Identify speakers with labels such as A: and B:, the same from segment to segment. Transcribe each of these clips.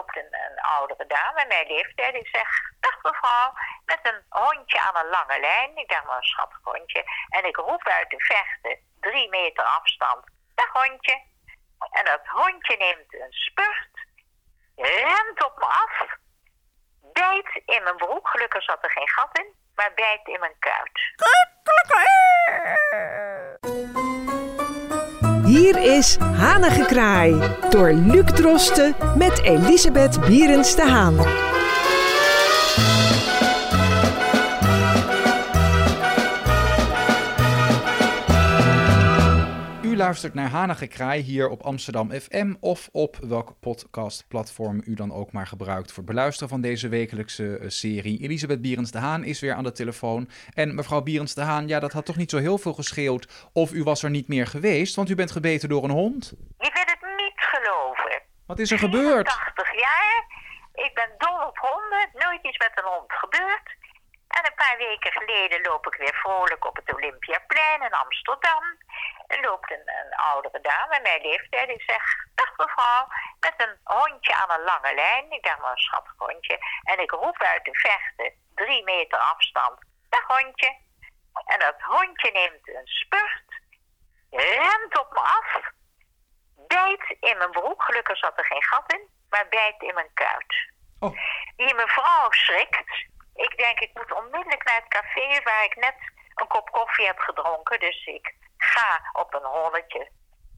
A: loopt een, oudere dame, mijn leeftijd. Ik zeg, dag mevrouw, met een hondje aan een lange lijn. Ik denk, wel een schattig hondje. En ik roep uit de vechten, drie meter afstand, dag hondje. En dat hondje neemt een spurt, rent op me af, bijt in mijn broek. Gelukkig zat er geen gat in, maar bijt in mijn kuit.
B: Hier is Hanengekraai door Luc Drosten met Elisabeth Bierens de Haan.
C: Luistert naar Hanagekraai hier op Amsterdam FM of op welk podcastplatform u dan ook maar gebruikt voor het beluisteren van deze wekelijkse eh, serie. Elisabeth Bierens de Haan is weer aan de telefoon. En mevrouw Bierens de Haan, ja, dat had toch niet zo heel veel gescheeld of u was er niet meer geweest, want u bent gebeten door een hond?
A: Je wil het niet geloven.
C: Wat is er gebeurd?
A: 80 jaar. Ik ben dol op honden. Nooit iets met een hond gebeurd. En een paar weken geleden loop ik weer vrolijk op het Olympiaplein in Amsterdam. Er loopt een, een oudere dame, mijn leeftijd. Ik zeg, dag mevrouw, met een hondje aan een lange lijn. Ik denk wel een schattig hondje. En ik roep uit de vechten, drie meter afstand, dag hondje. En dat hondje neemt een spurt, rent op me af, bijt in mijn broek. Gelukkig zat er geen gat in, maar bijt in mijn kuit. Oh. Die mevrouw schrikt. Ik denk, ik moet onmiddellijk naar het café waar ik net een kop koffie heb gedronken. Dus ik ga op een holletje,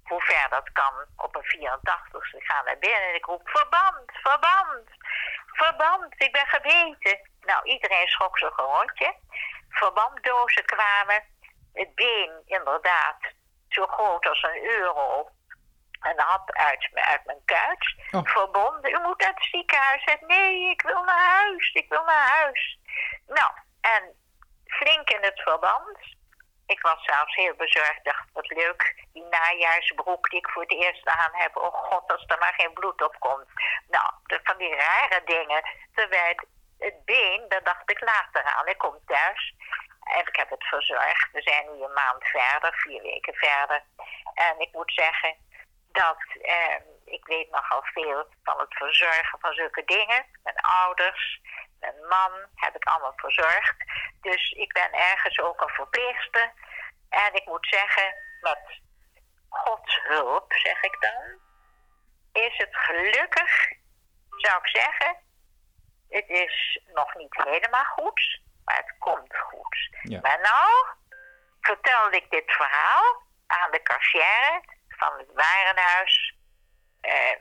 A: hoe ver dat kan, op een 84 Ik ga naar binnen en ik roep, verband, verband, verband, ik ben gebeten. Nou, iedereen schrok zo'n rondje. Verbanddozen kwamen, het been inderdaad zo groot als een euro en had uit, uit mijn kuit oh. verbonden. U moet naar het ziekenhuis. Zei, nee, ik wil naar huis, ik wil naar huis. Nou, en flink in het verband. Ik was zelfs heel bezorgd. dacht, wat leuk. Die najaarsbroek die ik voor het eerst aan heb. Oh god, als er maar geen bloed op komt. Nou, van die rare dingen. Terwijl het been, daar dacht ik later aan. Ik kom thuis. En ik heb het verzorgd. We zijn nu een maand verder, vier weken verder. En ik moet zeggen dat eh, ik weet nogal veel van het verzorgen van zulke dingen. Mijn ouders, mijn man heb ik allemaal verzorgd. Dus ik ben ergens ook een verpleegster. En ik moet zeggen, met Gods hulp, zeg ik dan, is het gelukkig, zou ik zeggen. Het is nog niet helemaal goed, maar het komt goed. Maar nou vertelde ik dit verhaal aan de cashier van het warenhuis. Uh,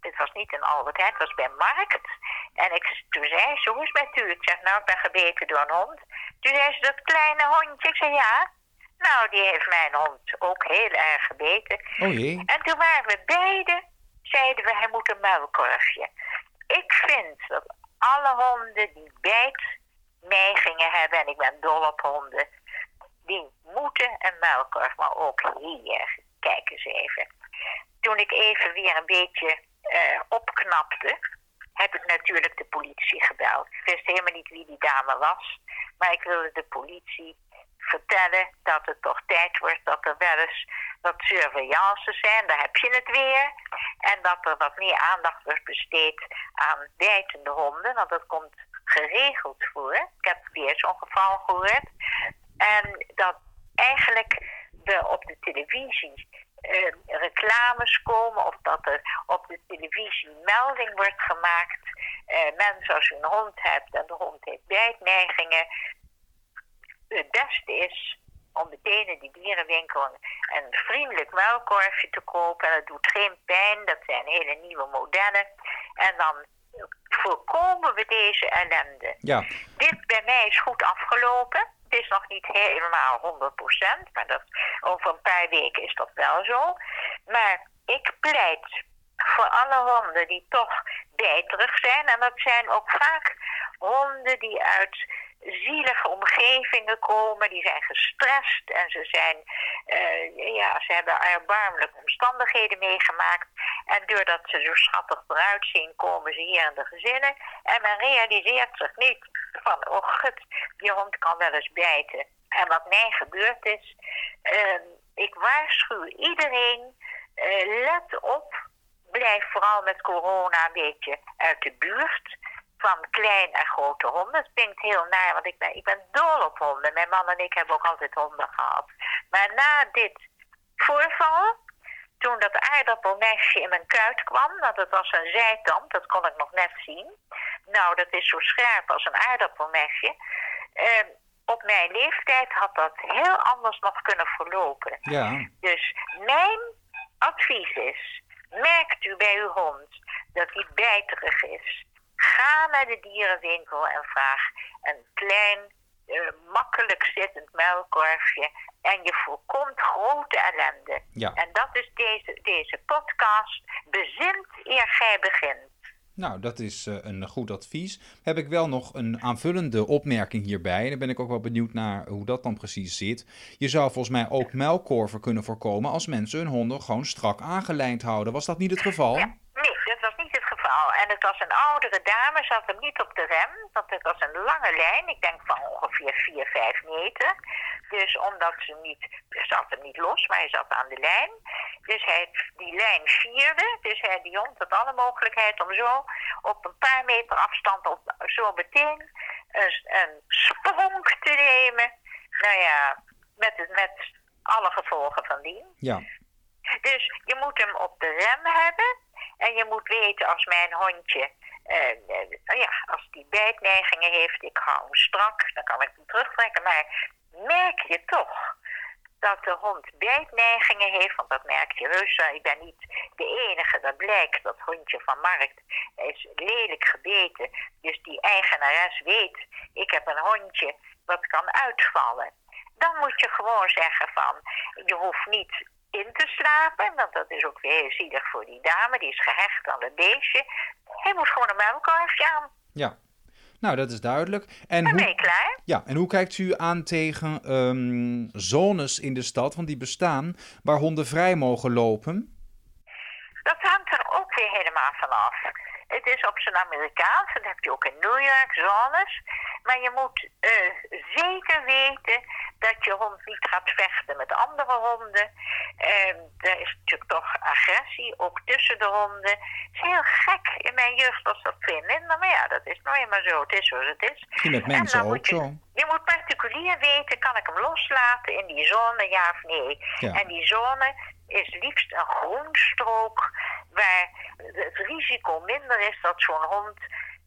A: het was niet in Albert Heijn, het was bij Markt. En ik, toen zei ze, hoe is het met u? Ik zeg, nou, ik ben gebeten door een hond. Toen zei ze, dat kleine hondje. Ik zei, ja. Nou, die heeft mijn hond ook heel erg gebeten.
C: Oh jee.
A: En toen waren we beiden, zeiden we, hij moet een muilkorfje. Ik vind dat alle honden die bijtneigingen hebben, en ik ben dol op honden, die moeten een muilkorf, maar ook hier. Kijk eens even. Toen ik even weer een beetje uh, opknapte, heb ik natuurlijk de politie gebeld. Ik wist helemaal niet wie die dame was, maar ik wilde de politie vertellen dat het toch tijd wordt dat er wel eens wat surveillances zijn, daar heb je het weer. En dat er wat meer aandacht wordt besteed aan bijtende honden, want dat komt geregeld voor. Ik heb weer zo'n geval gehoord. En dat eigenlijk we op de televisie uh, reclames komen of dat er op de televisie melding wordt gemaakt. Uh, mensen, als u een hond hebt en de hond heeft bijtneigingen, het beste is om meteen in die dierenwinkel een vriendelijk muilkorfje te kopen. En dat doet geen pijn, dat zijn hele nieuwe modellen. En dan voorkomen we deze ellende.
C: Ja.
A: Dit bij mij is goed afgelopen. Is nog niet helemaal 100%, maar dat, over een paar weken is dat wel zo. Maar ik pleit voor alle honden die toch bijterig zijn. En dat zijn ook vaak honden die uit zielige omgevingen komen, die zijn gestrest en ze zijn, uh, ja, ze hebben erbarmelijke omstandigheden meegemaakt. En doordat ze zo schattig eruit zien, komen ze hier in de gezinnen. En men realiseert zich niet van, oh gut, die hond kan wel eens bijten. En wat mij gebeurd is, uh, ik waarschuw iedereen, uh, let op blijf vooral met corona een beetje uit de buurt van klein en grote honden. Het klinkt heel naar, want ik ben, ik ben dol op honden. Mijn man en ik hebben ook altijd honden gehad. Maar na dit voorval, toen dat aardappelmesje in mijn kuit kwam, want het was een zijtand, dat kon ik nog net zien. Nou, dat is zo scherp als een aardappelmesje. Uh, op mijn leeftijd had dat heel anders nog kunnen verlopen.
C: Ja.
A: Dus mijn advies is, merkt u bij uw hond dat hij bijterig is, ga naar de dierenwinkel en vraag een klein, uh, makkelijk zittend muilkorfje en je voorkomt grote ellende.
C: Ja.
A: En dat is deze, deze podcast. Bezint eer gij begint.
C: Nou, dat is uh, een goed advies. Heb ik wel nog een aanvullende opmerking hierbij. Dan ben ik ook wel benieuwd naar hoe dat dan precies zit. Je zou volgens mij ook muilkorven kunnen voorkomen als mensen hun honden gewoon strak aangelijnd houden. Was dat niet het geval
A: nee, dat was niet het geval. En het was een oudere dame, zat hem niet op de rem, want het was een lange lijn, ik denk van ongeveer 4, 5 meter. Dus omdat ze niet, ze zat hem niet los, maar hij zat aan de lijn. Dus hij die lijn vierde. Dus hij die hond had alle mogelijkheid om zo op een paar meter afstand op, zo meteen een, een sprong te nemen. Nou ja, met, met alle gevolgen van dien.
C: Ja.
A: Dus je moet hem op de rem hebben. En je moet weten als mijn hondje, uh, uh, ja, als die bijtneigingen heeft, ik hou hem strak, dan kan ik hem terugtrekken. Maar merk je toch dat de hond bijtneigingen heeft, want dat merk je heus. Ik ben niet de enige, dat blijkt. Dat hondje van Markt is lelijk gebeten. Dus die eigenares weet, ik heb een hondje wat kan uitvallen. Dan moet je gewoon zeggen van, je hoeft niet in te slapen, want dat is ook weer heel zielig voor die dame, die is gehecht aan het beestje. Hij moet gewoon een muilkorfje aan.
C: Ja, nou, dat is duidelijk. En
A: je klaar?
C: Ja, en hoe kijkt u aan tegen um, zones in de stad, want die bestaan, waar honden vrij mogen lopen?
A: Dat hangt er ook weer helemaal vanaf. Het is op zijn Amerikaans, dat heb je ook in New York, zones. Maar je moet uh, zeker weten dat je hond niet gaat vechten met andere honden. Uh, er is natuurlijk toch agressie, ook tussen de honden. Het is heel gek in mijn jeugd was dat veel minder. Maar ja, dat is nou eenmaal zo. Het is zoals het is.
C: Misschien met mensen ook
A: je,
C: zo.
A: Je moet particulier weten, kan ik hem loslaten in die zone, ja of nee?
C: Ja.
A: En die zone is liefst een groenstrook waar het risico minder is dat zo'n hond,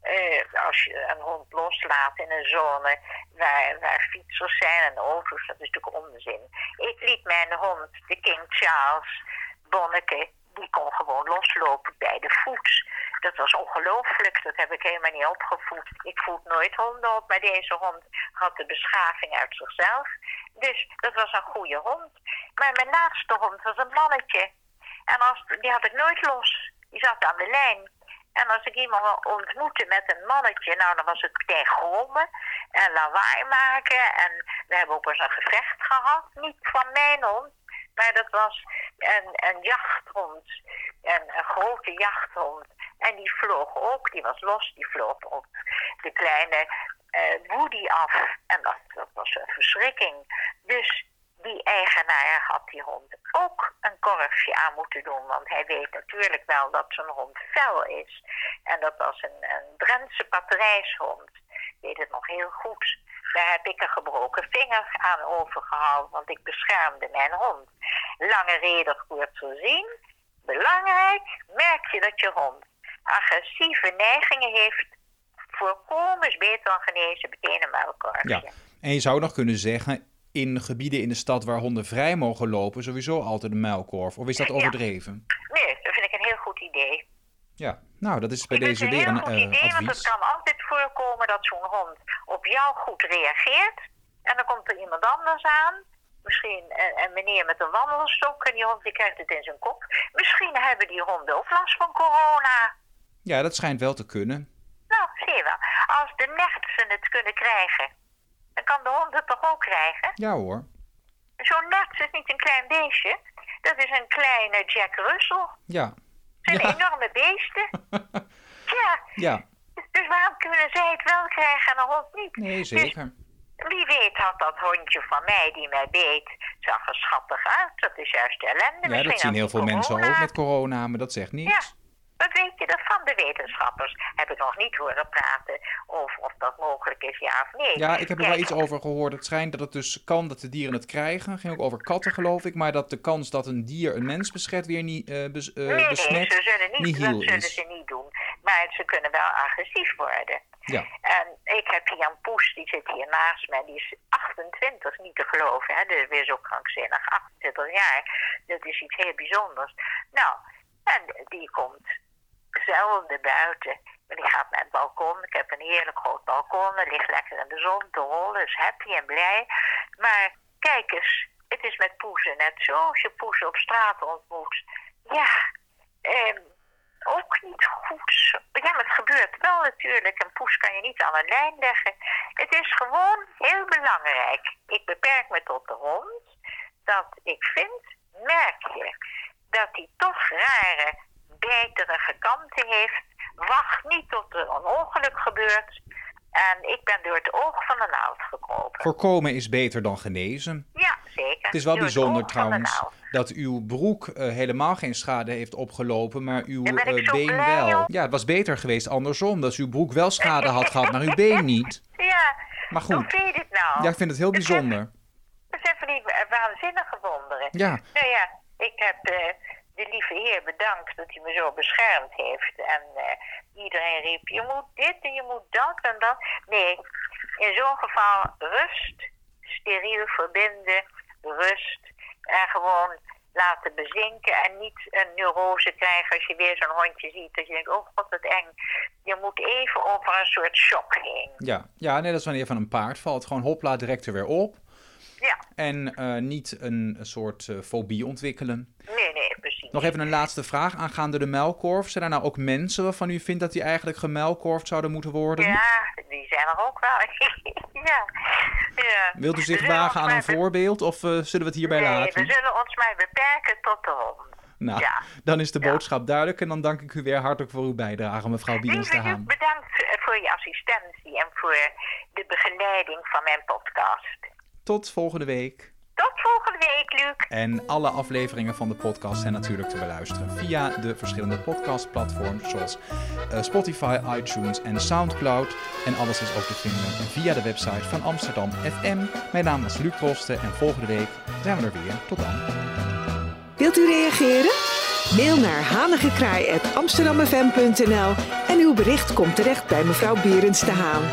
A: eh, als je een hond loslaat in een zone waar, waar fietsers zijn en auto's, dat is natuurlijk onzin. Ik liet mijn hond, de King Charles, Bonneke, die kon gewoon loslopen bij de voet. Dat was ongelooflijk, dat heb ik helemaal niet opgevoed. Ik voed nooit honden op, maar deze hond had de beschaving uit zichzelf. Dus dat was een goede hond. Maar mijn laatste hond was een mannetje. En als, die had ik nooit los. Die zat aan de lijn. En als ik iemand ontmoette met een mannetje, nou dan was het meteen grommen en lawaai maken. En we hebben ook eens een gevecht gehad. Niet van mijn hond, maar dat was een, een jachthond. Een, een grote jachthond. En die vloog ook, die was los, die vloog op de kleine uh, Woody af. En dat, dat was een verschrikking. Dus die eigenaar had die hond ook een korfje aan moeten doen. Want hij weet natuurlijk wel dat zijn hond fel is. En dat was een, een Drentse patrijshond. Ik weet het nog heel goed. Daar heb ik een gebroken vinger aan overgehouden, want ik beschermde mijn hond. Lange reden kort voorzien. Belangrijk, merk je dat je hond agressieve neigingen heeft. Voorkomen is beter dan genezen, meteen een muilkorfje.
C: Ja, en je zou nog kunnen zeggen, in gebieden in de stad waar honden vrij mogen lopen, sowieso altijd een muilkorf. Of is dat overdreven?
A: Ja. Nee, dat vind ik een heel goed idee.
C: Ja, nou, dat is bij
A: ik
C: deze
A: weer
C: een
A: heel goed
C: uh,
A: idee,
C: advies.
A: want het kan altijd voorkomen dat zo'n hond op jou goed reageert. En dan komt er iemand anders aan. Misschien een, een meneer met een wandelstok en die hond die krijgt het in zijn kop. Misschien hebben die honden ook last van corona.
C: Ja, dat schijnt wel te kunnen.
A: Nou, zie je wel. Als de nertsen het kunnen krijgen, dan kan de hond het toch ook krijgen?
C: Ja hoor.
A: Zo'n nerts is niet een klein beestje. Dat is een kleine Jack Russell.
C: Ja.
A: Het zijn
C: Ja.
A: enorme beesten. ja,
C: Ja,
A: dus waarom kunnen zij het wel krijgen en de hond niet?
C: nee
A: Dus
C: zeker.
A: wie weet had dat hondje van mij die mij beet zag er schattig uit. Dat is juist de ellende.
C: Ja,
A: Misschien
C: dat zien heel veel mensen ook met corona, maar dat zegt niks.
A: Wat weet je ervan? De wetenschappers heb ik nog niet horen praten of dat mogelijk is, ja of nee.
C: Ja, ik heb er wel iets over gehoord. Het schijnt dat het dus kan dat de dieren het krijgen. Het ging ook over katten, geloof ik. Maar dat de kans dat een dier een mens besmet weer niet bes- eh,
A: Nee, nee,
C: besmet,
A: ze zullen niet, dat zullen
C: is.
A: ze niet doen. Maar ze kunnen wel agressief worden.
C: Ja.
A: En ik heb een poes, die zit hier naast me. Die is 28, niet te geloven. Hè? Dat is weer zo krankzinnig. 28 jaar. Dat is iets heel bijzonders. Nou, en die komt zelden buiten. Die gaat naar het balkon. Ik heb een heerlijk groot balkon. Er ligt lekker in de zon te rollen. Is happy en blij. Maar kijk eens, het is met poezen net zo. Als je poezen op straat ontmoet. Ja, ehm, ook niet goed. Ja, maar het gebeurt wel natuurlijk. Een poes kan je niet aan een lijn leggen. Het is gewoon heel belangrijk. Ik beperk me tot de hond. Dat ik vind, merk je, dat hij toch rare, beterige kanten heeft. Wacht niet tot er een ongeluk gebeurt. En ik ben door het oog van de naald gekropen.
C: Voorkomen is beter dan genezen.
A: Ja, zeker.
C: Het is wel
A: Door
C: bijzonder trouwens dat uw broek eh, helemaal geen schade heeft opgelopen, maar uw eh, been wel. Ja, het was beter geweest andersom, dat uw broek wel schade had gehad, maar uw been niet.
A: Ja,
C: Maar
A: hoe
C: goed,
A: vind je dit nou?
C: ja, ik vind het heel bijzonder.
A: Dat zijn van die wa- waanzinnige wonderen.
C: Ja,
A: Nou ja, ik heb eh, de lieve heer bedankt dat hij me zo beschermd heeft. En eh, iedereen riep, je moet dit en je moet dat en dat. Nee, in zo'n geval rust, steriel verbinden, rust. En gewoon laten bezinken en niet een neurose krijgen als je weer zo'n hondje ziet. Dat je denkt, oh god, wat eng. Je moet even over een soort shock heen.
C: ja, ja, nee, dat is wanneer je van een paard valt. Gewoon hopla, direct er weer op.
A: Ja,
C: En eh, niet een soort eh, fobie ontwikkelen.
A: nee, nee.
C: Nog even een laatste vraag aangaande de muilkorf. Zijn er nou ook mensen waarvan u vindt dat die eigenlijk gemuilkorfd zouden moeten worden?
A: Ja, die zijn er ook wel. ja. ja.
C: Wilt u zich
A: zullen
C: wagen aan een voorbeeld of eh, zullen we het hierbij
A: Nee,
C: laten?
A: we zullen ons maar beperken tot de hond.
C: Nou,
A: Ja.
C: dan is de
A: Ja.
C: boodschap duidelijk en dan dank ik u weer hartelijk voor uw bijdrage, mevrouw Bielens de Haan.
A: bedankt eh, voor je assistentie en voor de begeleiding van mijn podcast.
C: Tot volgende week.
A: Tot volgende week, Luc.
C: En alle afleveringen van de podcast zijn natuurlijk te beluisteren via de verschillende podcastplatforms zoals eh, Spotify, iTunes en Soundcloud. En alles is ook te vinden via de website van Amsterdam FM. Mijn naam is Luc Posten en volgende week zijn we er weer. Tot dan.
B: Wilt u reageren? Mail naar hanigekraai.amsterdamfm.nl en uw bericht komt terecht bij mevrouw Berends de Haan.